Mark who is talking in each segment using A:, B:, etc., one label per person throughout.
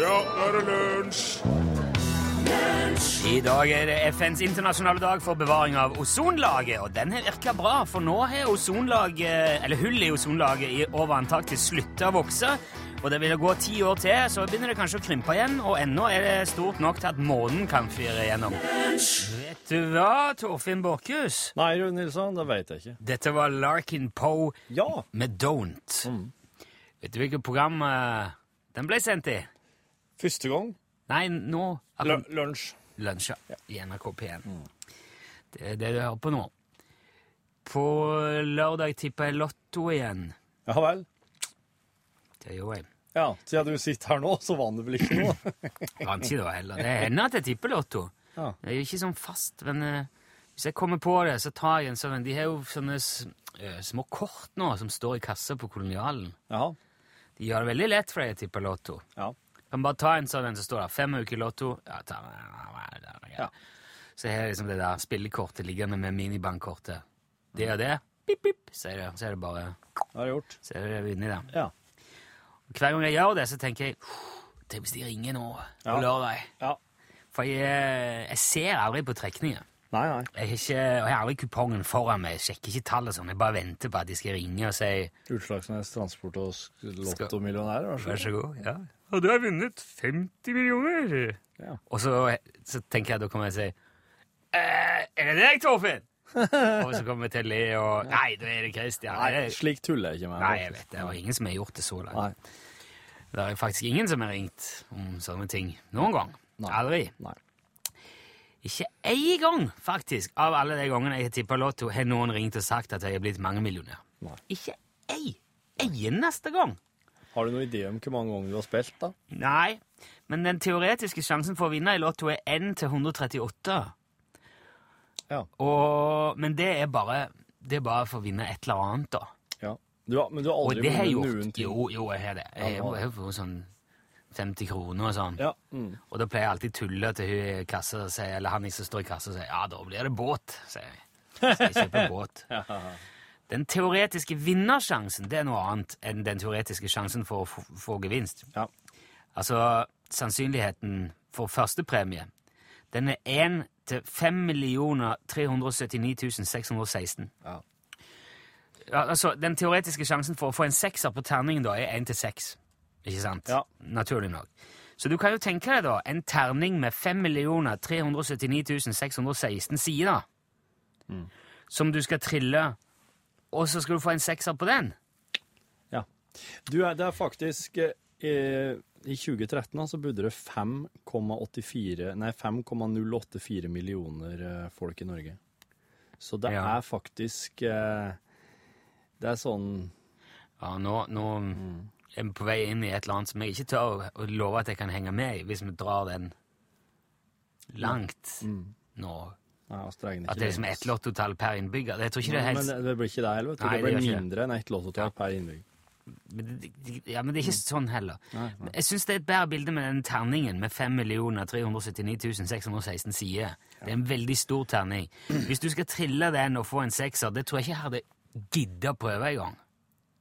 A: Ja, nå er det lunsj!
B: I dag er det FNs internasjonale dag for bevaring av ozonlaget, og den har virka bra, for nå har ozonlaget, eller hullet i ozonlaget i over Antarktis slutta å vokse, og det vil gå ti år til, så begynner det kanskje å krympe igjen, og ennå er det stort nok til at månen kan fyre igjennom. Vet du hva, Torfinn Borchhus?
C: Nei, Rune Nilsson, det veit jeg ikke.
B: Dette var Larkin Poe
C: Ja.
B: med Don't. Vet du hvilket program eh, den ble sendt i?
C: Første gang.
B: Nei, nå
C: L lunsj.
B: ja. i NRK P1. Det er det du hører på nå. På lørdag tipper jeg Lotto igjen.
C: Ja vel.
B: Det gjorde jeg.
C: Ja, siden du sitter her nå, så vant du vel ikke noe?
B: Vant ikke da heller. Det hender at jeg tipper Lotto.
C: Ja.
B: Det er jo ikke sånn fast, men uh, hvis jeg kommer på det, så tar jeg en sånn De har jo sånne eh, små kort nå som står i kassa på Kolonialen.
C: Jaha.
B: De gjør det veldig lett for deg å tippe Lotto.
C: Ja.
B: Kan bare ta en sånn en som står der. Fem uker Lotto. Ja, ta
C: Ja.
B: Så jeg har liksom det der spillekortet liggende med minibankkortet. Det og det. Pip, pip, sier det. Så er det bare
C: Det har jeg gjort.
B: Så er det inni der.
C: Ja.
B: Og hver gang jeg gjør det, så tenker jeg Tenk hvis de ringer nå på
C: Ja.
B: lørdag.
C: Ja.
B: For jeg, jeg ser aldri på trekninger.
C: Nei, nei.
B: Jeg har, ikke, jeg har aldri kupongen foran meg. Jeg sjekker ikke tallet sånn. Jeg bare venter på at de skal ringe og si
C: Utslagsnes Transport og Lottomillionær, vær
B: Vær
C: så
B: så
C: god.
B: god. Ja. Og du har vunnet 50 millioner.
C: Ja.
B: Og så, så tenker jeg, da kommer jeg til å si eh, Er det deg, Torfinn? og så kommer vi til å le og Nei, da er det Christian.
C: Nei, slik tuller jeg ikke med.
B: Nei, jeg vet det. Det var ingen som har gjort det så langt.
C: Nei.
B: Det er faktisk ingen som har ringt om sånne ting noen gang.
C: Nei.
B: Aldri.
C: Nei.
B: Ikke én gang, faktisk, av alle de gangene jeg har tippa Lotto, har noen ringt og sagt at jeg er blitt mangemillionær. Ikke ei eneste gang.
C: Har du noen idé om hvor mange ganger du har spilt, da?
B: Nei, men den teoretiske sjansen for å vinne i Lotto er 1 til 138.
C: Ja.
B: Og, men det er, bare, det er bare for å vinne et eller annet, da.
C: ja. Du har, men du har aldri
B: jeg
C: vunnet noen ting?
B: Jo, jo, jeg har det. Jeg
C: jeg,
B: har jeg, sånn 50 kroner og sånn.
C: Ja. Mm.
B: Og da pleier jeg alltid tulle til hun i kassa, og si- eller han som står i kassa og sier ja, da blir det båt, sier jeg. Skal jeg kjøpe båt? Den teoretiske vinnersjansen det er noe annet enn den teoretiske sjansen for å få, gevinst.
C: Ja.
B: Altså, sannsynligheten for førstepremie, den er 1 til 5 379 616.
C: Ja.
B: Ja, altså, den teoretiske sjansen for å få en sekser på terningen da er 1 til 6. Ikke sant?
C: Ja.
B: Naturlig nok. Så du kan jo tenke deg da, en terning med 5 379 616 sider, som du skal trille, og så skal du få en sekser på den.
C: ja. Du, er- det er faktisk eh, I 2013 da, så bodde det 5,84 Nei, 5,084 millioner eh, folk i Norge. Så det
B: Ja.
C: er faktisk eh, Det er sånn
B: Ja, nå, nå vi på vei inn i et eller annet som jeg ikke tør å, love at jeg kan henge med i, hvis vi drar den langt nå.
C: Nei,
B: At det er liksom ett lottotall per innbygger. Jeg tror ikke det er
C: Men
B: helt...
C: det, det blir ikke det heller.
B: Nei,
C: Det blir
B: det.
C: mindre enn ett lottotall per innbygger.
B: Men ja, men det er ikke sånn heller.
C: Nei, nei.
B: Jeg syns det er et bedre bilde med den terningen med 5 379 616 sider. Det er en veldig stor terning. Hvis du skal trille den og få en sekser, det tror jeg ikke jeg hadde gidda prøve engang.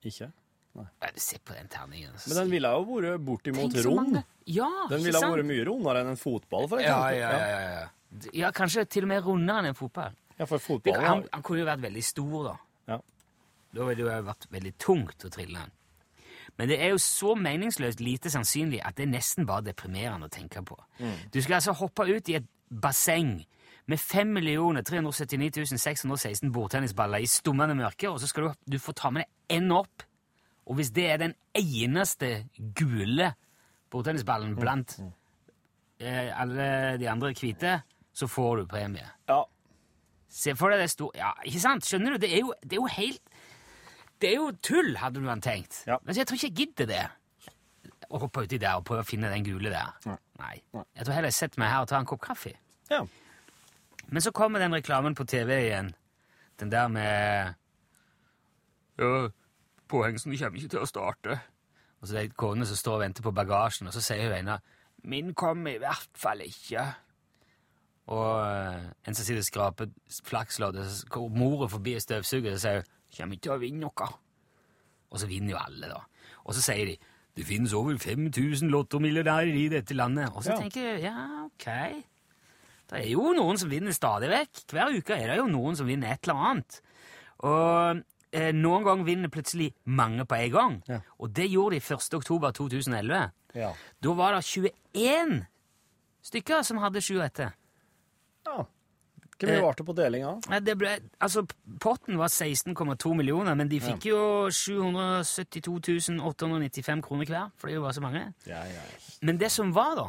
C: Ikke?
B: Bare Se på den terningen.
C: Men den ville jo vært bortimot rund.
B: Ja,
C: Den ville vært mye rundere enn en fotball, for
B: Ja,
C: eksempel.
B: ja, ja, ja. ja, kanskje til og med rundere enn en fotball.
C: Ja, for fotball...
B: Han, han kunne jo vært veldig stor, da.
C: ja.
B: Da ville det jo vært veldig tungt å trille den. Men det er jo så meningsløst lite sannsynlig at det er nesten bare deprimerende å tenke på. Du skal altså hoppe ut i et basseng med 5 379 616 bordtennisballer i stummende mørke, og så skal du, du få ta med deg én opp. Og hvis det er den eneste gule bordtennisballen blant eh, alle de andre hvite, så får du premie.
C: ja.
B: Se for deg det sto... Ja, ikke sant? Skjønner du? Det er jo, det er jo helt Det er jo tull, hadde du han tenkt.
C: Ja.
B: Men jeg tror ikke jeg gidder det. Å hoppe uti der og prøve å finne den gule der.
C: Nei.
B: Nei.
C: Nei.
B: Jeg tror heller jeg setter meg her og tar en kopp kaffe.
C: ja.
B: Men så kommer den reklamen på TV igjen. Den der med Ja, påhengsen kommer ikke til å starte. Og så det er det kone som står og venter på bagasjen, og så sier hun ene Min kommer i hvert fall ikke. Og eh, en som sitter og skraper flaksloddet, så går mora forbi og sier hun, 'Kommer ikke til å vinne noe'. Og så vinner jo alle, da. Og så sier de det finnes over 5000 lottomillionærer i dette landet. Og så
C: Ja.
B: tenker jeg ja, ok. Det er jo noen som vinner stadig vekk. Hver uke er det jo noen som vinner et eller annet. Og eh, noen ganger vinner plutselig mange på en gang.
C: Ja.
B: Og det gjorde de 1. oktober 2011.
C: Ja.
B: Da var det 21 stykker som hadde sju etter.
C: ja. Hvor mye
B: varte
C: ble på delinga?
B: Ble, altså, potten var 16,2 millioner, men de fikk jo 772 895 kroner hver, fordi det var så mange.
C: Ja, ja.
B: Men det som var da,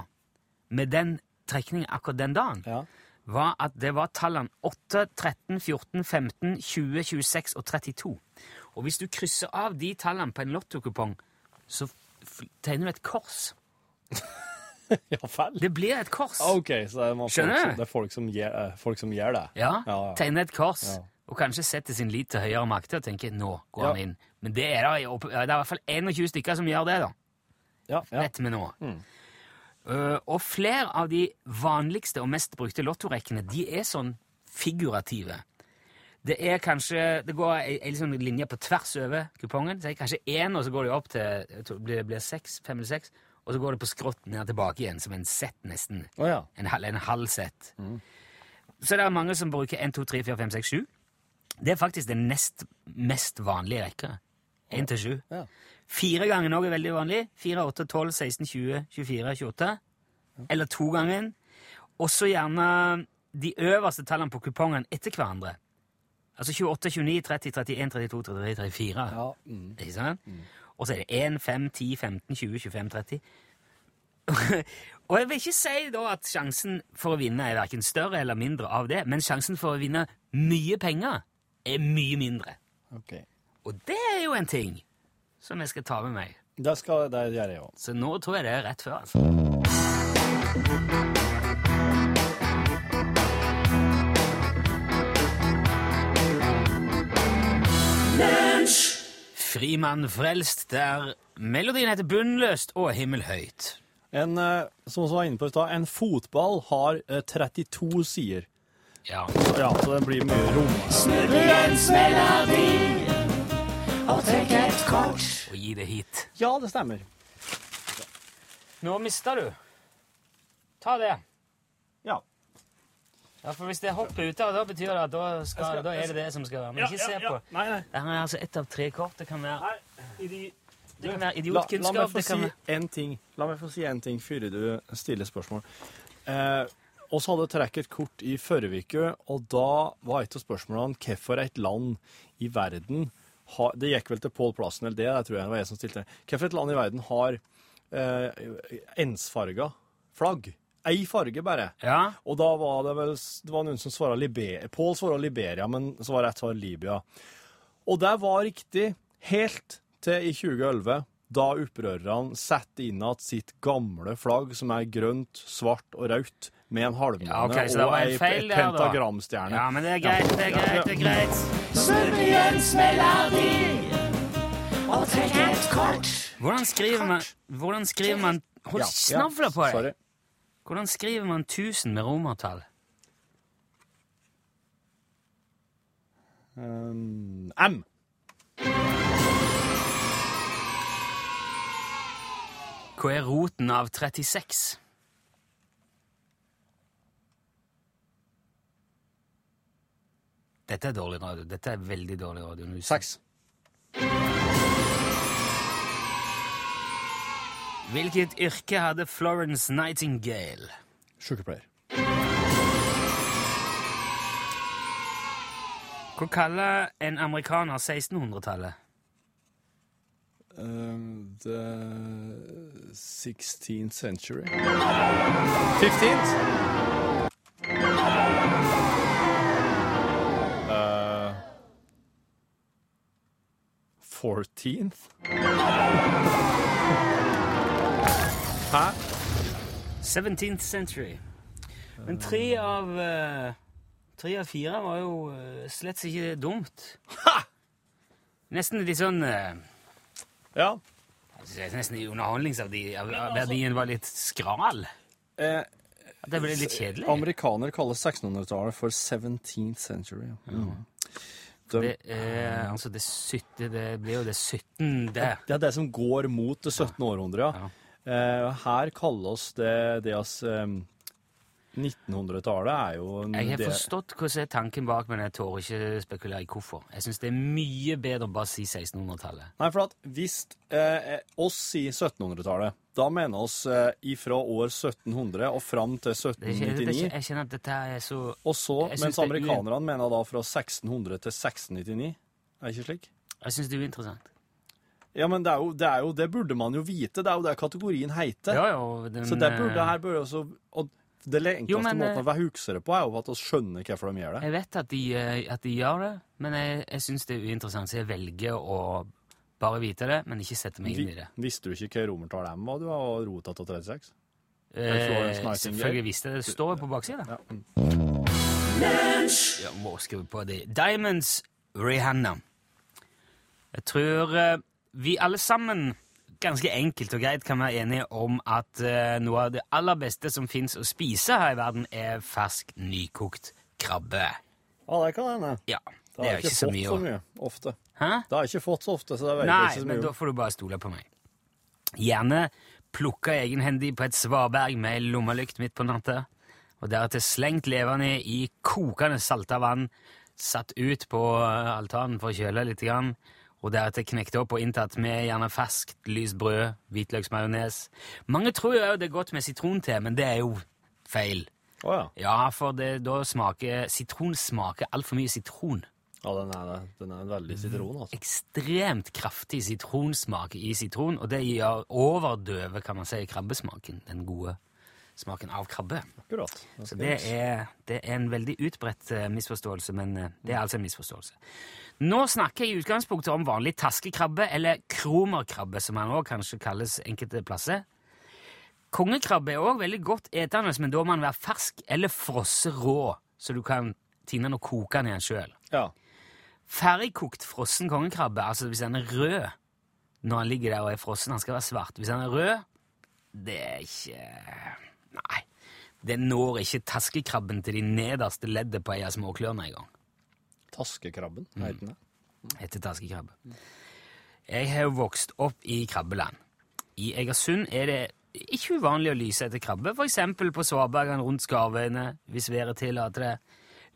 B: med den trekningen akkurat den dagen,
C: ja.
B: Var at det var tallene 8, 13, 14, 15, 20, 26 og 32. Og hvis du krysser av de tallene på en lottokupong, så tegner du et kors.
C: Ja vel.
B: Det blir et kors.
C: OK, så det er, folk, som, det er folk som, gjør, eh, folk som gjør det?
B: Ja,
C: Ja, ja.
B: tegner et kors,
C: Ja.
B: og kanskje setter sin lit til høyere makter og tenker nå går han inn. Men det er, det, det er i hvert fall 21 stykker som gjør det, da.
C: Ja.
B: Vet vi nå.
C: Mm.
B: Uh, og flere av de vanligste og mest brukte lottorekkene de er sånn figurative. Det er kanskje, det går en, en sånn linje på tvers over kupongen. Så er det kanskje én, og så går det opp til det blir seks, fem eller seks, og så går det på skrått ned tilbake igjen, som en sett nesten.
C: Oh, ja.
B: En, halv- en halv sett.
C: Mm.
B: Så det er mange som bruker 1, 2, 3, 4, 5, 6, 7. Det er faktisk den nest mest vanlige rekka. 1 til 7.
C: Ja.
B: Fire ganger òg er veldig vanlig. 4, 8, 12, 16, 20, 24, 28. Eller to ganger. Og så gjerne de øverste tallene på kupongene etter hverandre. Altså 28, 29, 30, 31, 32, 33, 34.
C: ja. Mm.
B: Ikke sant? Og så er det 1, 5, 10, 15, 20, 25, 30. og jeg vil ikke si da at sjansen for å vinne er hverken større eller mindre av det, men sjansen for å vinne mye penger er mye mindre.
C: Okay.
B: Og det er jo en ting som jeg skal ta med meg.
C: Det, skal, det gjør jeg òg.
B: Så nå tror jeg det er rett før. altså. Frimann frelst, der melodien heter Bunnløst og Himmelhøyt.
C: En, eh, som vi var inne på i stad, en fotball har eh, 32 sider.
B: Ja.
C: Ja, så det blir mye rom.
B: Og gi det hit.
C: Ja, det stemmer.
B: Nå mista du. Ta det.
C: Ja.
B: Ja, for Hvis det hopper ut av, da betyr det at da, skal,
C: skal-
B: da er det det som skal være. Men ikke se på.
C: Nei, nei.
B: Det er altså ett av tre kort. Det kan være,
C: nei.
B: det kan være
C: La, la meg få
B: Det kan
C: si
B: være
C: en ting La meg få si en ting før du stiller spørsmål. Eh, oss hadde trekk et kort i forrige uke, og da var et av spørsmålene hvorfor et land i verden har Det gikk vel til Pål Plassen, eller det, det tror jeg det var jeg som stilte. Hvilket et land i verden har eh, ensfarga flagg? Ei farge, bare.
B: Ja.
C: Og da var det vel det var noen som svara Liberia. Pål svara Liberia, men så var rett svar Libya. Og det var riktig helt til i 2011, da opprørerne satte inn igjen sitt gamle flagg, som er grønt, svart og rødt, med en halvmåne
B: Ja, okay,
C: og
B: en
C: ei pentagramstjerne.
B: ja, men det er greit. Det er greit. det er greit. Hvordan skriver man Hvordan skriver man Hold snavla på deg!
C: Sorry.
B: Hvordan skriver man 1000 med romertall?
C: Um, M.
B: Hva er roten av 36? Dette er dårlig radio. Dette er veldig dårlig radio.
C: Seks.
B: Hvilket yrke hadde Florence Nightingale?
C: Sykepleier.
B: Hva kaller en amerikaner 1600-tallet?
C: Um, the 16th century. 15th? 14th? Hæ?
B: 17th century. Men tre av eh, Tre av fire var jo uh, slett ikke dumt. Ha! Nesten litt sånn uh,
C: Ja.
B: Nesten underholdningsverdien var litt skral.
C: Eh,
B: det ble litt kjedelig.
C: Amerikaner kaller 1600-tallet for 17th century. Mm.
B: Det, er, altså det, sytte, det blir jo det 17. Det.
C: Det er det som går mot det 17. århundret, ja. Eh, her kalles det det oss eh, 1900-tallet er jo
B: Jeg har
C: det
B: forstått hva som er tanken bak, men jeg tør ikke spekulere i hvorfor. Jeg syns det er mye bedre å bare si 1600-tallet.
C: Nei, for at hvis eh, oss sier 1700-tallet, da mener oss eh, ifra år 1700 og fram til
B: Det er ikke, det er
C: 1799.
B: Jeg, jeg kjenner at dette er så
C: Og så, mens
B: amerikanerne er
C: mener da fra 1600 til 1699. Er det ikke slik?
B: Jeg syns det er uinteressant.
C: Ja, men det er, jo, det jo Det burde man jo vite. Det er jo det kategorien heter.
B: Ja, ja, den,
C: Så det burde
B: eh,
C: her burde også Og det enkleste
B: Jo, men,
C: måten
B: eh,
C: å være huksere det på, er jo at vi skjønner hvorfor de gjør det.
B: Jeg vet at de, eh, at de gjør det, men jeg, jeg syns det er uinteressant, så jeg velger å bare vite det, men ikke sette meg inn i det.
C: Visste du ikke hva romertall M var, du har rota til 36?
B: Eh, selvfølgelig visste jeg det. Det står jo på baksida.
C: Ja. mm.
B: Ja, må skrive på det. Diamonds Rihanna. Jeg tror eh, vi alle sammen ganske enkelt og greit kan være enige om at eh, noe av det aller beste som fins å spise her i verden, er fersk, nykokt krabbe.
C: Ja, det kan hende.
B: Ja,
C: Det har jeg ikke
B: så
C: fått
B: mye
C: så mye, ofte.
B: Hæ?
C: Det har jeg ikke fått så ofte, så det vet
B: Nei,
C: ikke så mye.
B: men
C: da
B: får du bare stole på meg. Gjerne plukka egenhendig på et svaberg med lommelykt midt på natta, og deretter slengt levende i kokende salta vann, satt ut på eh, altanen for å kjøle litt, grann, og deretter knekt opp og inntatt med gjerne ferskt, lyst brød, hvitløksmajones. Mange tror jo det er godt med sitronte, men det er jo feil.
C: Oh, ja.
B: Ja, for det, da smaker sitron smaker altfor mye sitron.
C: Ja, den er, den er veldig sitron, altså.
B: ekstremt kraftig sitronsmak i sitron, og det gjør overdøve, kan man si, krabbesmaken. Den gode smaken av krabbe.
C: Akkurat.
B: Så det er, det er en veldig utbredt eh, misforståelse, men eh, det er altså en misforståelse. Nå snakker jeg i utgangspunktet om vanlig taskekrabbe, eller kromerkrabbe, som han òg kanskje kalles enkelte plasser. Kongekrabbe er òg veldig godt etende, men da må den være fersk eller frosset rå, så du kan tine den og koke den igjen sjøl.
C: Ja.
B: Ferdigkokt frossen kongekrabbe, altså hvis den er rød når den ligger der og er frossen, han skal være svart. Hvis den er rød, det er ikke Nei. Det når ikke taskekrabben til de nederste leddet på ei av småklørne engang.
C: Taskekrabben,
B: hva
C: heter den.
B: Heter taskekrabbe. Jeg har jo vokst opp i krabbeland. I Egersund er det ikke uvanlig å lyse etter krabbe, f.eks. på svabergene rundt Skarvøyene, hvis været tillater det.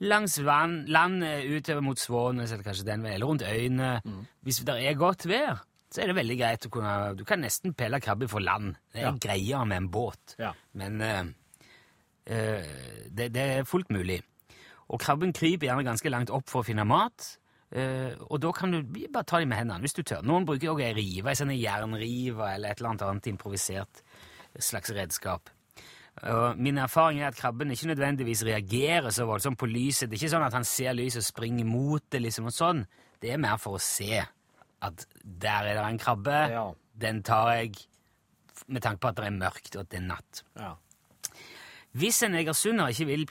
B: Langs vann, landet utover mot Svånes, eller kanskje den veien, eller rundt øyene. Hvis det er godt vær, så er det veldig greit å kunne Du kan nesten pelle krabbe for land. Det er
C: Ja.
B: greiere med en båt.
C: Ja.
B: Men uh, det, det er fullt mulig. Og krabben kryper gjerne ganske langt opp for å finne mat. Uh, og da kan du bare ta dem med hendene hvis du tør. Noen bruker også ei rive, ei sånn jernrive eller et eller annet annet improvisert slags redskap. Min erfaring er at krabben ikke nødvendigvis reagerer så voldsomt på lyset. Det er ikke sånn at han ser lyset og springer mot det, liksom, og sånn. Det er mer for å se at der er det en krabbe.
C: Ja.
B: Den tar jeg med tanke på at det er mørkt og at det er natt.
C: Ja.
B: Hvis en egersunder ikke vil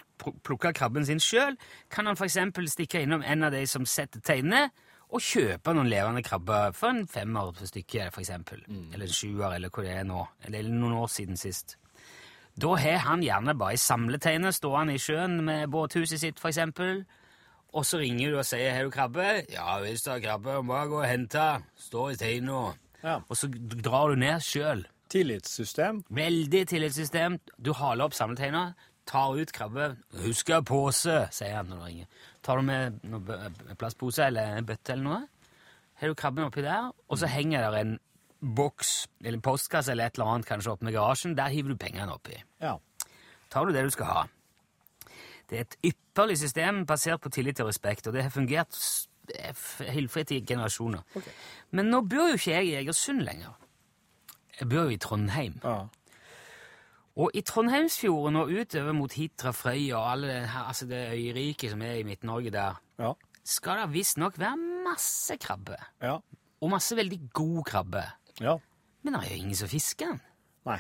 B: plukke krabben sin sjøl, kan han f.eks. stikke innom en av de som setter teinene, og kjøpe noen levende krabber for en femmer per stykke, f.eks. Eller en sjuer, eller hva det er nå. Eller noen år siden sist. Da har han gjerne bare ei samleteine stående i sjøen med båthuset sitt, f.eks. Og så ringer du og sier 'Har du krabbe?' 'Ja hvis du har krabbe, bare gå og hente. Står i teina.'
C: Ja.
B: Og så drar du ned sjøl.
C: Tillitssystem.
B: Veldig tillitssystem. Du haler opp samleteina, tar ut krabbe. 'Husk å ha pose', sier han når du ringer. Tar du med noen plastpose eller en bøtte eller noe, har du krabben oppi der, og så henger der en boks eller en postkasse eller et eller annet kanskje oppe med garasjen. Der hiver du pengene oppi.
C: Ja.
B: Tar du det du skal ha. Det er et ypperlig system basert på tillit og respekt, og det har fungert helt i generasjoner. Men nå bor jo ikke jeg i Egersund lenger. Jeg bor jo i Trondheim.
C: ja.
B: Og i Trondheimsfjorden og utover mot Hitra, Frøya og alle det her, altså det øyriket som er i Midt-Norge der,
C: Ja.
B: skal det visstnok være masse krabbe.
C: Ja.
B: Og masse veldig god krabbe.
C: Ja.
B: Men det er jo ingen som fisker den.
C: Nei.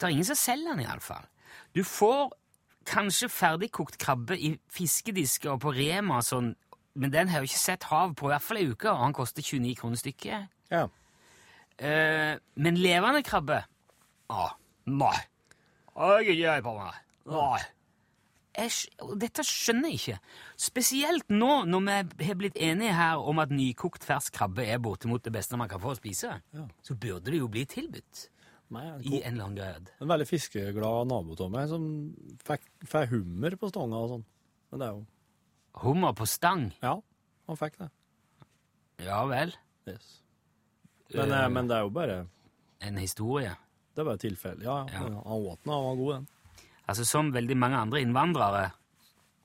B: Det er ingen som selger den, iallfall. Du får kanskje ferdigkokt krabbe i fiskedisker og på Rema sånn, men den har jo ikke sett hav på i hvert fall ei uke, og han koster 29 kroner stykket.
C: Ja.
B: Eh, men levende krabbe ah, Nei. Jeg på meg. Nei. jeg, dette skjønner jeg ikke. Spesielt nå når vi har blitt enige her om at nykokt fersk krabbe er bortimot det beste man kan få å spise.
C: Ja.
B: Så burde det jo bli tilbudt
C: Nei, en,
B: i en eller annen grad.
C: en veldig fiskeglad nabo av meg som fikk, fikk hummer på stanga og sånn. Men det er jo
B: Hummer på stang.
C: Ja, han fikk det.
B: Ja vel.
C: Yes. Men,
B: eh,
C: men det er jo bare
B: En historie.
C: Det er bare tilfelle. Ja, ja.
B: Ja.
C: Han åt den, han var god, den.
B: Altså Som veldig mange andre innvandrere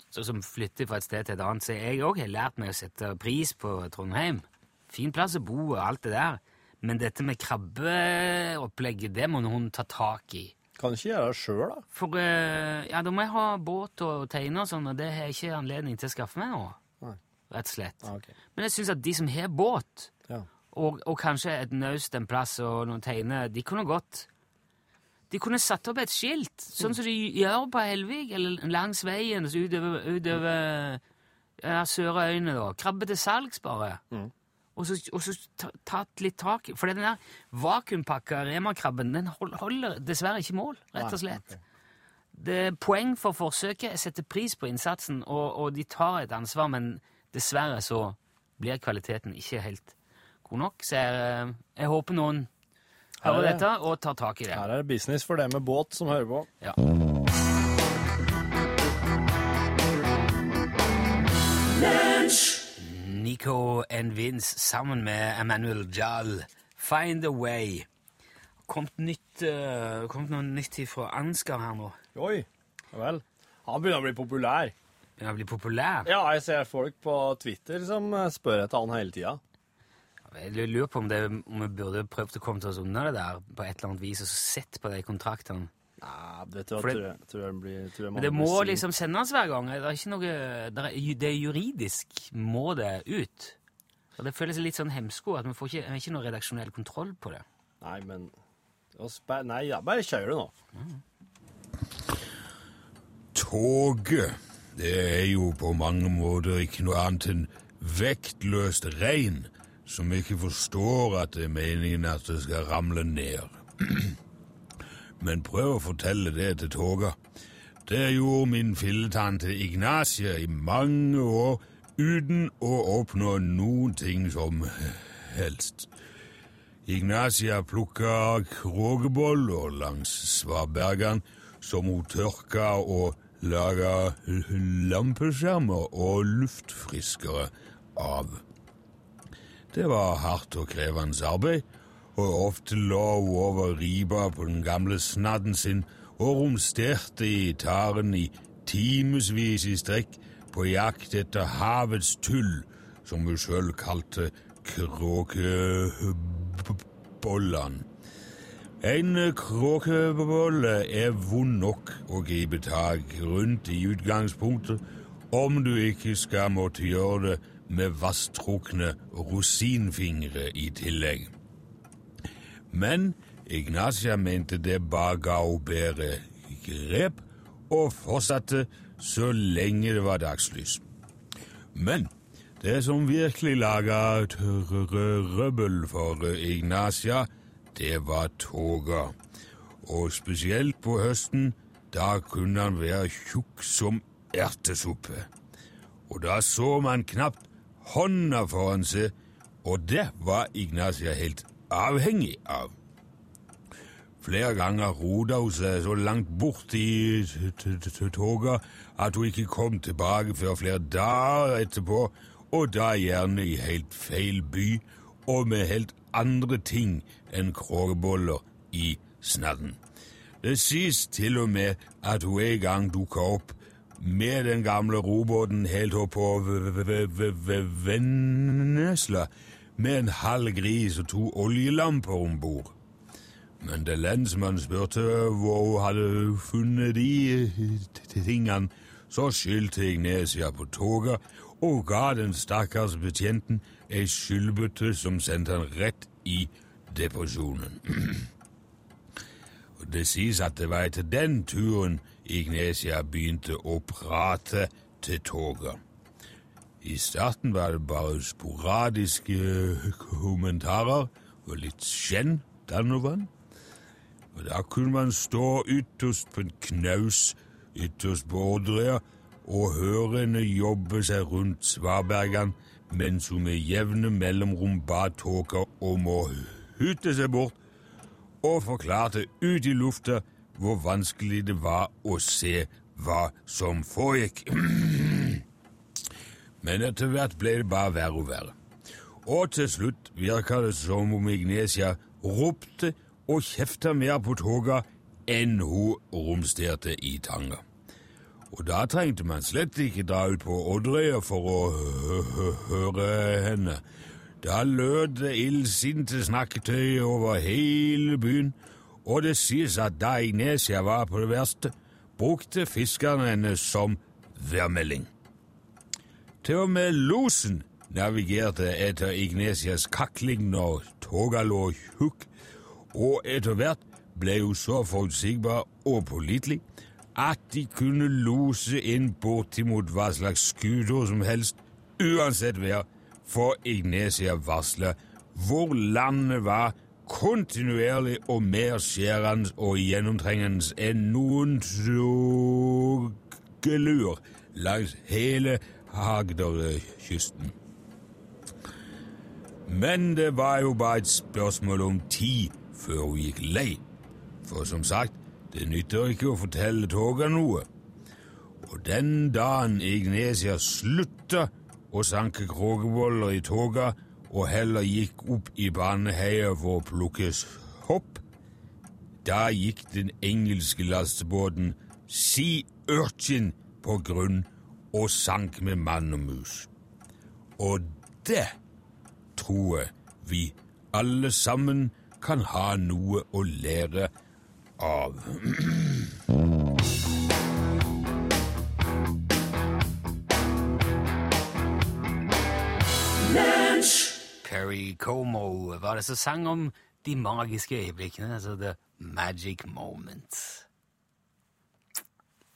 B: så som flytter fra et sted til et annet, så jeg òg har lært meg å sette pris på Trondheim. Fin plass å bo og alt det der. Men dette med krabbeopplegget, det må noen ta tak i.
C: Kan ikke gjøre det sjøl, da.
B: For eh, ja, da må jeg ha båt og teiner og sånn, og det har jeg ikke anledning til å skaffe meg nå.
C: Nei.
B: Rett og slett.
C: Ah, ok.
B: Men jeg syns at de som har båt,
C: Ja.
B: og, og kanskje et naust en plass og noen teiner, de kunne godt De kunne satt opp et skilt, sånn som de gjør på Helvig, eller langs veien utover, utover ja, Sørøyene, da. Krabbe til salgs, bare.
C: Mm.
B: Og så, og så tatt litt tak i For den der vakuumpakka Rema-krabben den holder dessverre ikke mål, rett og slett. Det poeng for forsøket. Jeg setter pris på innsatsen, og, og de tar et ansvar, men dessverre så blir kvaliteten ikke helt god nok. Så jeg, eh, jeg håper noen
C: er
B: hører
C: det-
B: dette og tar tak i det.
C: Her er det business for det med båt som hører på.
B: Ja. Nico and Vince sammen med Emmanuel Jahl. Find a way. Komt, nytt, uh, komt noe nytt fra Ansgar her nå.
C: Oi, ja vel. Han begynner å bli populær.
B: Begynner å bli populær.
C: Ja, jeg ser folk på Twitter som eh, spør etter han hele tida.
B: Jeg lurer på om, det, om vi burde prøvd å komme til oss unna det der på et eller annet vis og sett på de kontraktene.
C: Nei, det tror
B: For
C: jeg,
B: det-
C: tror jeg, tror jeg blir tror jeg
B: Men det må
C: blir
B: liksom sendes hver gang. Det er ikke noe Det er, det er juridisk må det ut. Og det føles litt sånn hemsko at vi får ikke, vi har ikke noe redaksjonell kontroll på det.
C: Nei, men å spe- Nei, ja, bare kjør det nå.
A: Toget, det er jo på mange måter ikke noe annet enn vektløst regn som ikke forstår at det er meningen at det skal ramle ned. Men prøv å fortelle det til Toga. Det gjorde min filletante Ignacia i mange år uten å oppnå noen ting som helst. Ignacia plukka krogeboller langs svabergene som hun tørka og laga lampeskjermer og luftfriskere av. Det var hardt og krevende arbeid, og ofte lå hun over riba på den gamle snadden sin og romsterte i taren i timevis i strekk på jakt etter havets tull, som hun sjøl kalte kråkebollan. En kråkebolle er vond nok å gripe tak rundt i utgangspunktet, om du ikke skal måtte gjøre det med vasstrukne rosinfingre i tillegg. Men Ignacia mente det bare ga henne bedre grep, og fortsatte så lenge det var dagslys. Men det som virkelig laga trøbbel for Ignacia, det var toga. Og spesielt på høsten, da kunne han være tjukk som ertesuppe. Og da så man knapt hånda foran seg, og det var Ignacia helt avhengig av. Flere ganger rota hun seg så langt bort i toget at hun ikke kom tilbake før flere dager etterpå, og da gjerne i helt feil by og med helt andre ting enn kråkeboller i snadden. Det sies til og med at hun en gang dukka opp med den gamle robåten helt opp på Vennesla med en halv gris og to oljelamper om bord. Men da lensmannen spurte hvor hun hadde funnet de t- tingene, så skyldte Ignesia på toget og ga den stakkars betjenten ei skyldbøtte som sendte han rett i depresjonen. Det sies at det var etter den turen Ignesia begynte å prate til toget. I starten var det bare sporadiske kommentarer og litt skjenn Donovan. Og da kunne man stå ytterst på en knaus ytterst på Odderøya og høre henne jobbe seg rundt svabergene mens hun med jevne mellomrom ba tåka om å hytte seg bort, og forklarte ut i lufta hvor vanskelig det var å se hva som foregikk. Men etter hvert ble det bare verre og verre. Og til slutt virka det som om Ignesia ropte og kjefta mer på toga enn hun romsterte i tanga. Og da trengte man slett ikke dra ut på Odderøya for å høre henne. Da lød det illsinte snakketøy over hele byen, og det sies at da Ignesia var på det verste, brukte fiskerne henne som værmelding. Til og med losen navigerte etter Ignesias kakling når toga lå tjukk, og etter hvert ble hun så forutsigbar og pålitelig at de kunne lose inn bortimot hva slags skuter som helst, uansett vær, for Ignesia varsla hvor landet var kontinuerlig og mer skjærende og gjennomtrengende enn noen togelur langs hele Agderkysten. Men det var jo bare et spørsmål om tid før hun gikk lei. For som sagt, det nytter ikke å fortelle toga noe. Og den dagen Ignesia slutta å sanke krogeboller i toga og heller gikk opp i baneheia for å plukke hopp, da gikk den engelske lastebåten Sea Urchin på grunn og sank med mann og mus. Og det tror jeg vi alle sammen kan ha noe å lære av.
B: Perry Como var det som sang om de magiske øyeblikkene, altså the magic moment.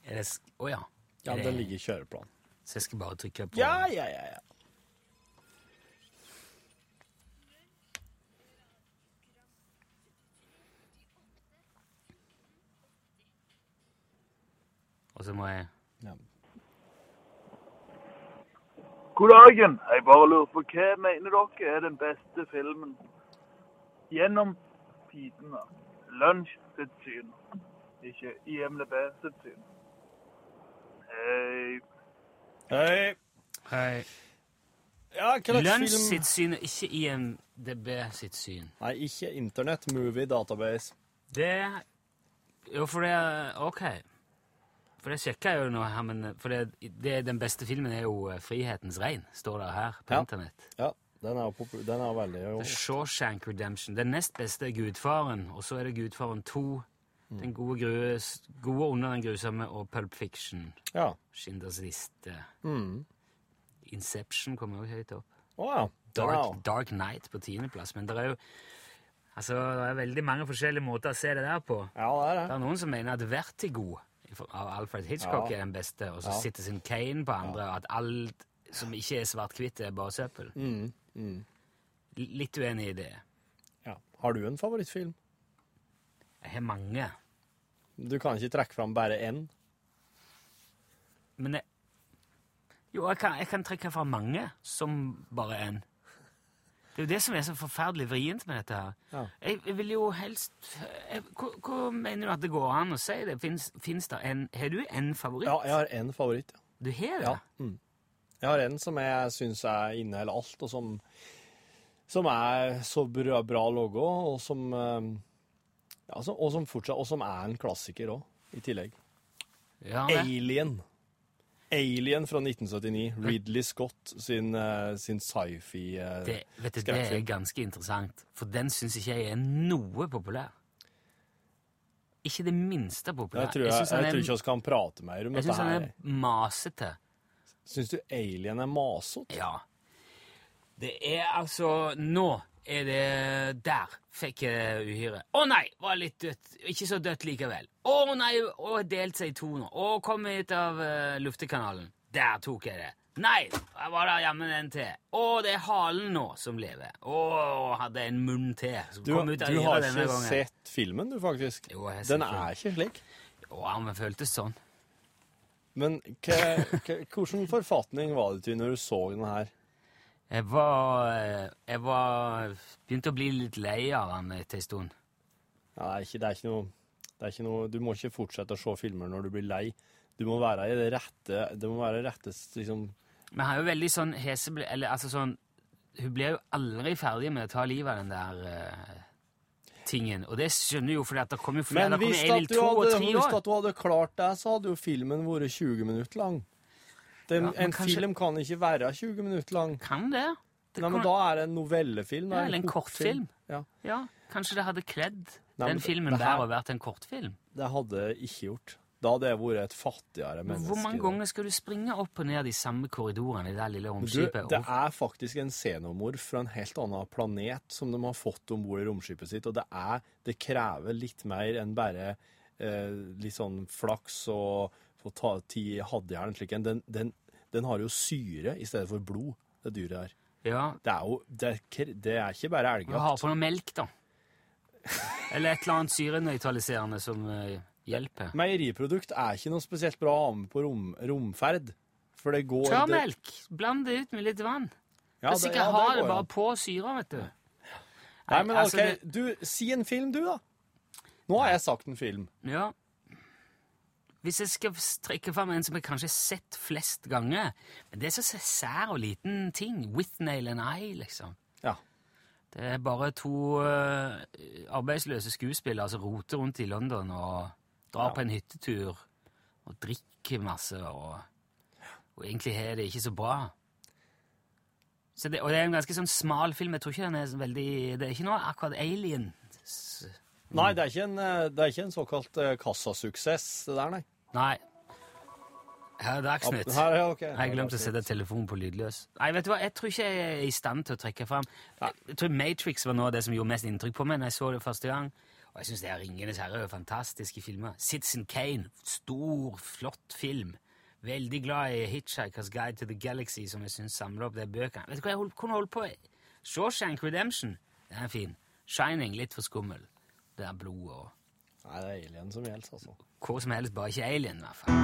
B: Er Å ja.
C: Ja,
B: det-
C: den ligger i kjøreplanen.
B: Så jeg skal bare trykke på
C: Ja, ja, ja, ja.
B: Og så må jeg
C: ja.
D: God dagen. Jeg bare lurer på hva mener dere er den beste filmen gjennom tidene? Lunsj sitt syn, ikke IMDb sitt syn. Hei.
C: Hei.
B: Hei.
C: Ja,
B: Lunsj sitt syn, ikke IMDb sitt syn.
C: Nei, ikke Internett Movie Database.
B: Det Jo, for det Ok. For det sjekka jeg jo nå her, men for det, det, den beste filmen er jo eh, 'Frihetens regn', står det her på
C: Ja.
B: internett.
C: Ja, den er, den er veldig jo.
B: Shawshank Redemption. Den nest beste er Gudfaren, og så er det Gudfaren 2.
C: Mm.
B: Den gode, grue, gode under den grusomme og Pulp Fiction.
C: Ja.
B: Schinders liste.
C: Mm.
B: Inception kommer også høyt opp.
C: Er
B: Dark,
C: wow.
B: Dark Knight på tiendeplass. Men det er jo altså, det er veldig mange forskjellige måter å se det der på.
C: Ja, det er
B: Det
C: det.
B: er noen som mener at Vertigo av Alfred Hitchcock
C: Ja.
B: er den beste, og så
C: Ja.
B: sin Kane på andre, og at alt som ikke er svart-hvitt, er bare søppel.
C: Mm. Mm.
B: Litt uenig i det.
C: Ja. Har du en favorittfilm?
B: Jeg har mange.
C: Du kan ikke trekke fram bare én.
B: Men jeg, jo, jeg kan, jeg kan trekke fram mange som bare en. Det er jo det som er så forferdelig vrient med dette her.
C: Ja.
B: Jeg, jeg vil jo helst jeg, hva, hva mener du at det går an å si det? Fins, det en Har du en favoritt?
C: Ja, jeg har én favoritt. ja.
B: Du har det?
C: Ja. Mm. Jeg har en som jeg syns inneholder alt, og som, som er så bra, bra logo, og som eh, ja, så, og som fortsatt, og som er en klassiker òg, i tillegg.
B: Ja, det.
C: Alien. Alien fra 1979. Ridley Scott sin, uh, sin sci-fi uh,
B: Det, vet du, det er ganske interessant, for den syns ikke jeg er noe populær. Ikke det minste populær.
C: Jeg tror, jeg,
B: jeg,
C: jeg,
B: jeg
C: tror ikke vi kan prate mer om
B: jeg
C: dette
B: syns han er masete.
C: Syns du Alien er masete?
B: Ja. Det er altså Nå er det Der fikk jeg uhyre. Å nei, var litt dødt. Ikke så dødt likevel. Å nei, og delt seg i to nå. Å, kom ut av uh, luftekanalen. Der tok jeg det. Nei, jeg var det jammen en til. Å, det er halen nå som lever. Å, hadde en munn til som
C: Du,
B: kom ut av
C: du har ikke
B: gangen.
C: sett filmen, du, faktisk.
B: Jo, jeg har
C: Den
B: sett
C: er ikke slik.
B: Å, han føltes sånn.
C: Men hva- forfatning var det til når du så den her?
B: Jeg var, eh, jeg var Begynte å bli litt lei av han etter en stund.
C: Ja, det, er ikke, det, er noe, det er ikke noe Du må ikke fortsette å se filmer når du blir lei. Du må være i det rette Det må være rette liksom
B: Men han er jo veldig sånn heseble... Eller altså sånn Hun blir jo aldri ferdig med å ta livet av den der uh, tingen. Og det skjønner jo, for det kommer jo flere.
C: Men hvis at, du hadde, hvis at du hadde klart det, så hadde jo filmen vært 20 minutter lang. Det,
B: Ja,
C: en
B: kanskje-
C: film kan ikke være 20 minutter lang.
B: Kan det? det
C: Nei, men da er det en novellefilm.
B: Ja, eller en kortfilm.
C: Ja,
B: Ja, kanskje det hadde kledd
C: Nei,
B: den filmen
C: her-
B: å vært en kortfilm.
C: det hadde jeg ikke gjort. Da hadde jeg vært et fattigere menneske.
B: Hvor mange ganger skal du springe opp og ned de samme korridorene i det lille
C: Du, det er faktisk en xenomorf fra en helt annen planet som de har fått om bord i romskipet sitt, og det, er, det krever litt mer enn bare eh, litt sånn flaks og få ta ti hadjern slik en. Den, den, den har jo syre i stedet for blod, det dyret her.
B: Ja,
C: Det er jo Det er, det er ikke bare
B: elgjakt. har på noe melk, da. Eller et eller annet syrenøytraliserende som uh, hjelper.
C: Meieriprodukt er ikke noe spesielt bra å ha med på rom, romferd. For det går det-
B: melk! Bland det ut med litt vann.
C: Ja, det-
B: sikkert
C: ja,
B: har
C: går
B: det
C: an.
B: bare på syra, vet du.
C: Nei, men
B: altså,
C: ok, du, si en film, du, da. Nå har jeg sagt en film.
B: Ja. Hvis jeg skal trekke fram en som jeg kanskje har sett flest ganger Men det er så sær og liten ting. With nail and eye, liksom.
C: Ja.
B: Det er bare to eh, arbeidsløse skuespillere som roter rundt i London og drar på en hyttetur og drikker masse og, og egentlig har det ikke så bra. Så det, og det er en ganske sånn smal film. Jeg tror ikke den er så veldig Det er ikke noe akkurat alien.
C: Nei, det er ikke en, eh, det er ikke en såkalt eh, kassasuksess, det der, nei.
B: Nei. Her er Dagsnytt.
C: Her, ja, okay.
B: Jeg glemte å sette telefonen på lydløs. Nei, vet du hva, jeg tror ikke jeg er i stand til å trekke fram. Jeg tror Matrix var noe av det som gjorde mest inntrykk på meg når jeg så det første gang. Og jeg syns det er Ringenes herre er fantastiske filmer. Citizen Kane, stor, flott film. Veldig glad i Hitchhiker's Guide to the Galaxy, som jeg syns samler opp de bøkene. Vet du hva jeg hold, kunne holdt på? Shawshank Redemption, den er fin. Shining, litt for skummel. Det er blod og
C: Nei, det er alien som gjelder, altså.
B: Hvor som helst, bare ikke alien, i hvert fall.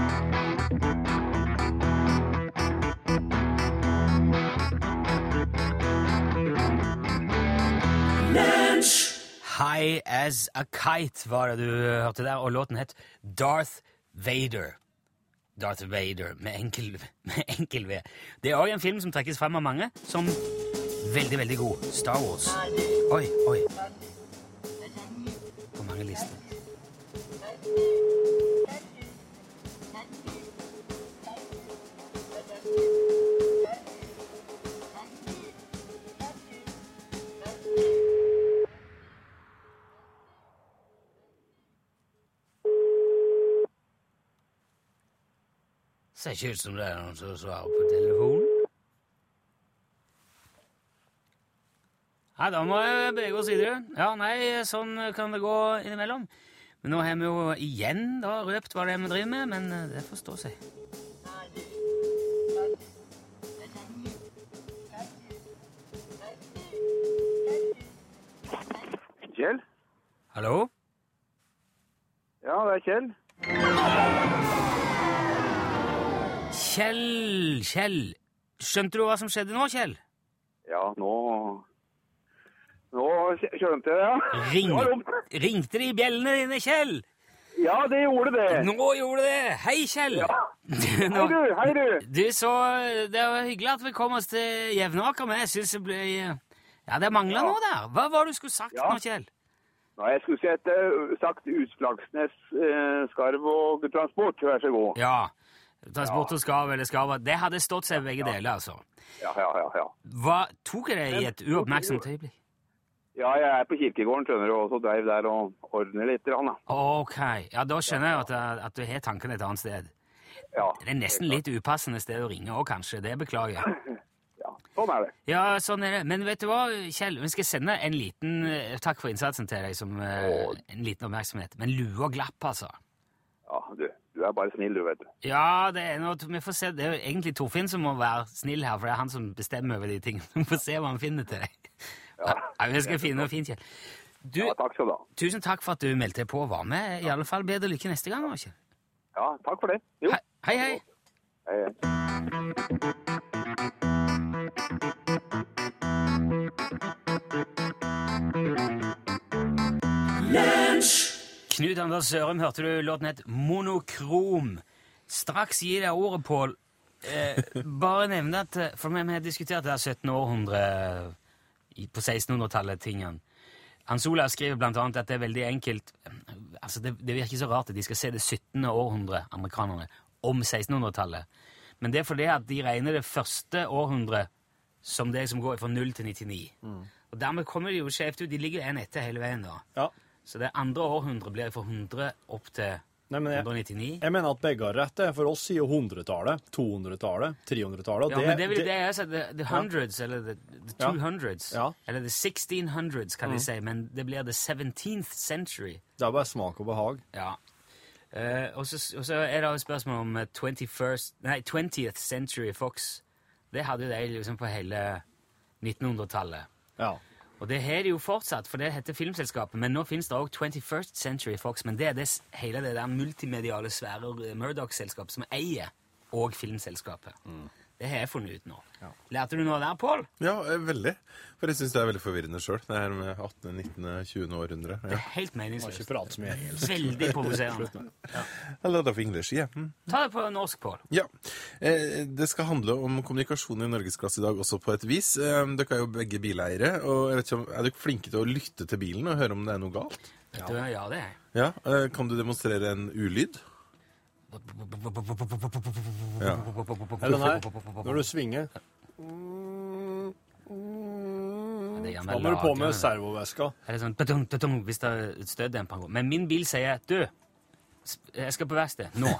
B: High as a kite var det du hørte der, og låten het Darth Vader. Darth Vader med enkel, med enkel V. Det er òg en film som trekkes frem av mange som veldig, veldig god. Star Wars. Oi, oi. På mange lister. Ser ikke ut som det er noen som svarer på telefonen. Nei, da må jeg bevege oss videre. Ja, nei, sånn kan det gå innimellom. Men nå har vi jo igjen da røpt hva det er vi driver med, men eh, det får stå seg.
E: Kjell?
B: Hallo?
E: Ja, det er Kjell.
B: Kjell, Kjell. Skjønte du hva som skjedde nå, Kjell?
E: Ja, nå Nå skjønte jeg, ja.
B: Ring,
E: Det var
B: ringte de bjellene dine, Kjell?
E: Ja, det gjorde det.
B: Nå gjorde det! Hei, Kjell! Ja.
E: Hei, du. Hei, du.
B: Du, så Det var hyggelig at vi kom oss til Jevnaker, men jeg syns det ble Ja, det mangla noe der. Hva var det du skulle sagt
E: Ja.
B: nå, Kjell?
E: Nei, jeg skulle sette sagt Utslagsnes, eh, Skarv og Transport. Vær så god.
B: Ja. Transport og skarv eller skarv. Det hadde stått seg begge deler, altså.
E: Ja, ja, ja. ja.
B: Hva Tok det i et uoppmerksomt øyeblikk?
E: Ja, jeg er på kirkegården, skjønner du, og så dreiv der og ordner litt. Da.
B: Ok. Ja, da skjønner jeg at, at du har tankene et annet sted.
E: Ja,
B: Det er nesten litt upassende sted å ringe òg, kanskje. Det beklager jeg.
E: ja, sånn er det.
B: Ja, sånn er det. Men vet du hva, Kjell? Vi skal sende en liten eh, takk for innsatsen til deg som eh, en liten oppmerksomhet. Men lua glapp, altså.
E: Ja, du, du er bare snill, du, vet du.
B: Ja, det er noe, vi får se. Det er jo egentlig Torfinn som må være snill her, for det er han som bestemmer over de tingene. Vi får se hva han finner til deg. Ja. vi skal finne noe fint, Kjell. Du,
E: Ja, takk skal du ha.
B: tusen takk for at du meldte deg på og var med. I alle fall bedre lykke neste gang. Kjell.
E: Ja, takk for det. Jo,
B: Hei, Hei, hei.
E: Hei,
B: Knut Anders Sørum, hørte du låten het Monokrom. Straks gi deg ordet, Pål. Eh, bare nevne at eh, For vi har diskutert det her 17. århundre på 1600-tallet, tingene. Hans Olav skriver blant annet at det er veldig enkelt altså det, det virker så rart at de skal se det 17. århundre, amerikanerne, om 1600-tallet. Men det er fordi at de regner det første århundret som det som går fra 0 til 99. Og dermed kommer de jo skjevt ut. De ligger en etter hele veien da.
C: Ja.
B: Så det andre århundret blir fra 100 opp til
C: Nei, men jeg,
B: 199.
C: jeg mener at begge har rett. det. For oss sier jo 100-tallet, 200-tallet, 300-tallet. og
B: Ja, men det er vel det jeg sa, the, the hundreds, eller the, the
C: Ja.
B: 200s,
C: Ja.
B: eller the 1600s, kan de si, men det blir the 17th century.
C: det er bare smak og behag.
B: Ja. Uh, og, så, og så er det et spørsmål om eh, 21st, nei, 20th Century Fox. Det hadde jo de liksom på hele 1900-tallet.
C: Ja.
B: Og det har de jo fortsatt, for det heter Filmselskapet. Men nå finnes det òg 21st Century Fox. Men det er det, hele det der multimediale svære Murdoch-selskapet som eier og Filmselskapet. Det har jeg funnet ut nå. Lærte du noe der, Pål?
F: Ja, eh, veldig. For jeg syns det er veldig forvirrende sjøl, det her med 18., 19., 20. århundre.
B: Det er helt
C: Ikke
B: meningsløst.
C: prat så mye engelsk.
B: Veldig provoserende.
F: A lot of English, yeah. Mm.
B: Ta det på norsk, Pål.
F: Ja. Eh, det skal handle om kommunikasjon i norgesklasse i dag også på et vis. Eh, dere er jo begge bileiere. og jeg vet ikke om, Er dere flinke til å lytte til bilen og høre om det er noe galt?
B: Ja, ja, det er jeg.
F: Ja, eh, Kan du demonstrere en ulyd? Ja.
C: Eller nei, når du svinger,
B: er
C: da må du på med servoveska.
B: Er sånn hvis det er støtdemper. Men min bil sier du, jeg skal på verksted nå.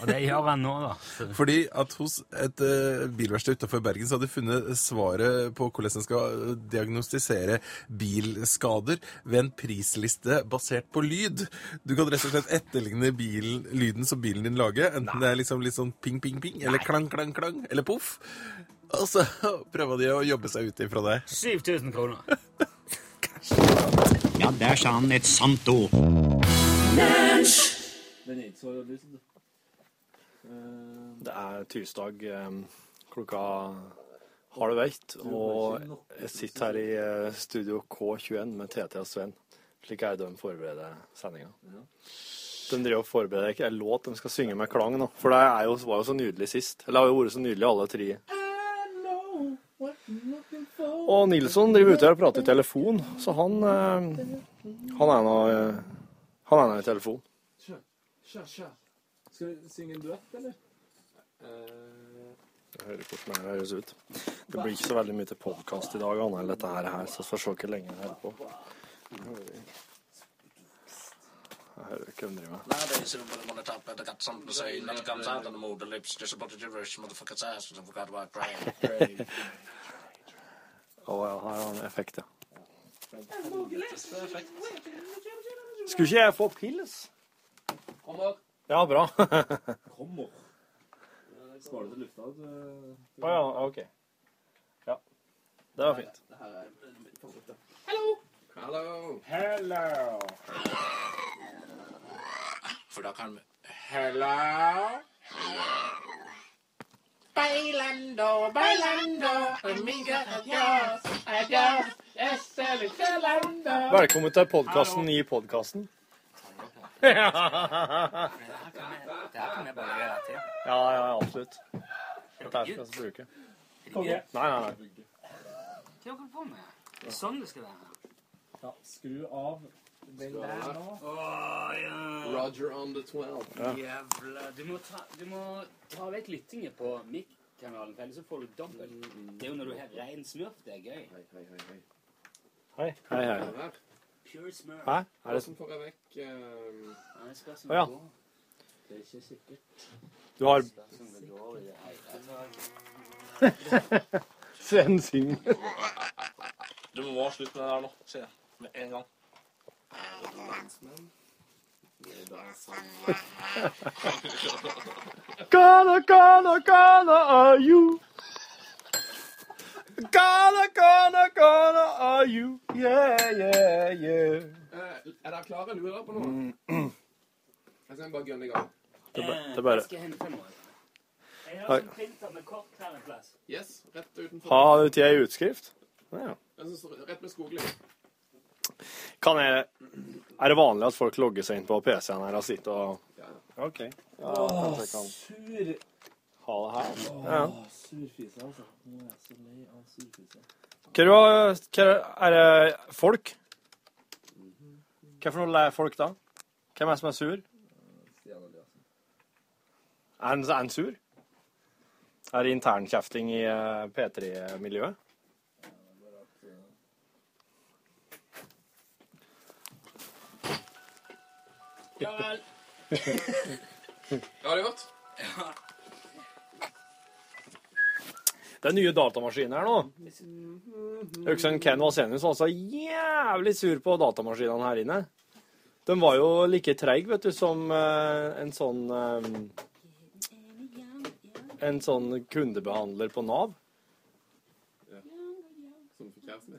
B: Og det gjør han nå, da. Så,
F: Fordi at hos et uh, bilverksted utenfor Bergen så hadde de funnet svaret på hvordan en skal eh, diagnostisere bilskader ved en prisliste basert på lyd. Du kan rett og slett etterligne bil, lyden som bilen din lager. Enten det er liksom litt sånn ping, ping, ping, eller klang, klang, klang, eller poff. Og så prøver de å jobbe seg ut ifra det.
B: 7000 kroner.
G: Ja, der sa han et sant ord.
C: Det er tirsdag eh, klokka halv ett, og jeg sitter her i eh, studio K21 med TT og Sven. Slik er det de forbereder sendinga. De driver og forbereder ikke en låt de skal synge med klang, nå. For det er jo, var jo så nydelig sist. Eller det har jo vært så nydelig alle tre. Og Nilsson driver ute her og prater i telefon, så han eh, Han er nå i Han er kjør.
H: Skal vi synge en duett, eller?
C: Jeg hører hvordan det høres ut. Det blir ikke så veldig mye til podkast i dag, annet enn dette her, her, så får se hvor lenge jeg holder på. Jeg hører ikke hva de driver med.
I: Nowadays, everybody wanna talk, but they got something to say. Nothing comes out of the mood. The lips just a bunch of gibberish. Motherfuckers ass and I forgot about crying.
C: Å ja, her har han effekt, ja. Skulle ikke jeg få pils?
H: Kommer.
C: Ja, bra.
H: Kommer. Svarer til lufta. du-
C: ah, ja, OK. Ja. Det var fint.
H: Det her er mitt favoritt. Hallo.
C: Hello.
I: For da kan vi
H: Hello.
I: Bailando, bailando, amiga, adios, adios, este bailando.
C: Velkommen til podkasten i podkasten.
B: Det her kan vi bare gjøre til.
C: Ja, ja, absolutt. Dette her skal vi bruke. Nei, nei, nei.
B: Hva holder du på med? Det er sånn det skal være.
H: Ja, skru av. Vel der nå.
B: Åh, ja.
H: Roger on the 12.
B: Jævla Du må ta, du må ta vekk lyttinger på mic-kanalen, for ellers så får du dobbelt. Det er jo når du har rein smurf, det er gøy.
H: Hei, hei, hei. hei.
C: Hei, hei. Hæ? Er det
H: som får jeg vekk
C: Å, ja.
B: det
H: er ikke sikkert.
C: Du har. Sven synger.
I: Du må slutte med det der nå, sier jeg. Med en gang.
C: Kana, kana, kana, are you? Gonna, gonna, gonna are you? Yeah, yeah, yeah.
H: Eh, er dere klare? Lurer på noe? Jeg skal bare gønne i gang.
C: Det er bare-
B: Jeg skal hente noe.
C: Oi.
B: printer med kort her en plass.
H: Yes, rett utenfor.
C: Har du tid i utskrift? Ja.
H: Jeg Rett med skogli.
C: Kan jeg Er det vanlig at folk logger seg inn på PC-en her og sitter og OK. Ja, Åh, jeg
J: Sur
C: ha det her. Ja.
J: Surfise, altså. Nå er jeg så lei av surfise.
C: Hva er det- folk? Hva for noe er folk da? Hvem er det som er sur? Er han, er han sur? Er det internkjefting i eh, P3-miljøet?
B: Ja vel.
H: Ja, det er godt.
C: Det er nye datamaskiner her nå. Øksan Ken Vasenius var så jævlig sur på datamaskinene her inne. De var jo like treige, vet du, som eh, en sånn eh, En sånn kundebehandler på Nav.
H: Som for kjæresten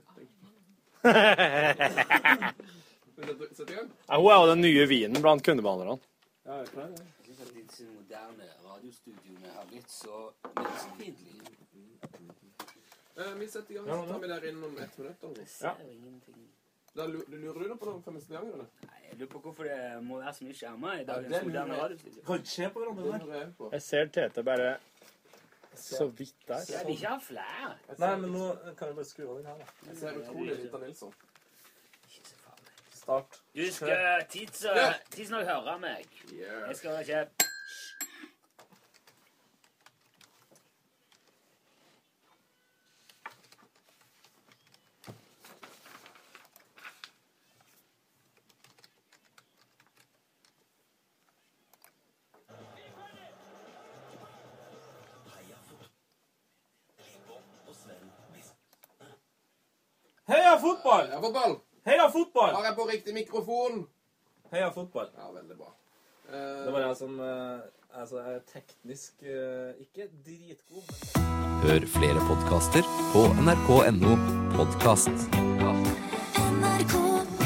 H: Sett i gang.
C: Hun er jo den nye vinen blant kundebehandlerne.
J: Ja, jeg er klar,
B: disse moderne radiostudioene har blitt så menneskefiendtlige.
H: Eh, vi setter i gang, så tar vi der inn om ett minutt. eller noe.
B: Ser ingenting.
H: Da du lurer du noe på noe fem minutter gang, eller?
B: Nei, Jeg lurer på hvorfor det må være så mye skjermer i dagens moderne
J: jeg.
B: radiostudio.
J: Ikke se på hverandre der.
H: jeg.
C: Jeg ser Tete bare så vidt der.
B: Ja, vil ikke ha flere.
J: Nei, men nå kan jeg bare skru av den her, da.
H: Jeg ser utrolig lite av Nilsson.
B: Ikke så farlig.
J: Start.
B: Du skal tids- tidsnok høre meg. Jeg skal ikke
J: Heia fotball! Heia fotball!
H: Har jeg på riktig mikrofon?
J: Heia fotball.
H: Ja, veldig bra. Uh,
J: det var jeg som uh, altså, er teknisk uh, ikke dritgod.
K: Hør flere podkaster på nrk.no podkast. NRK.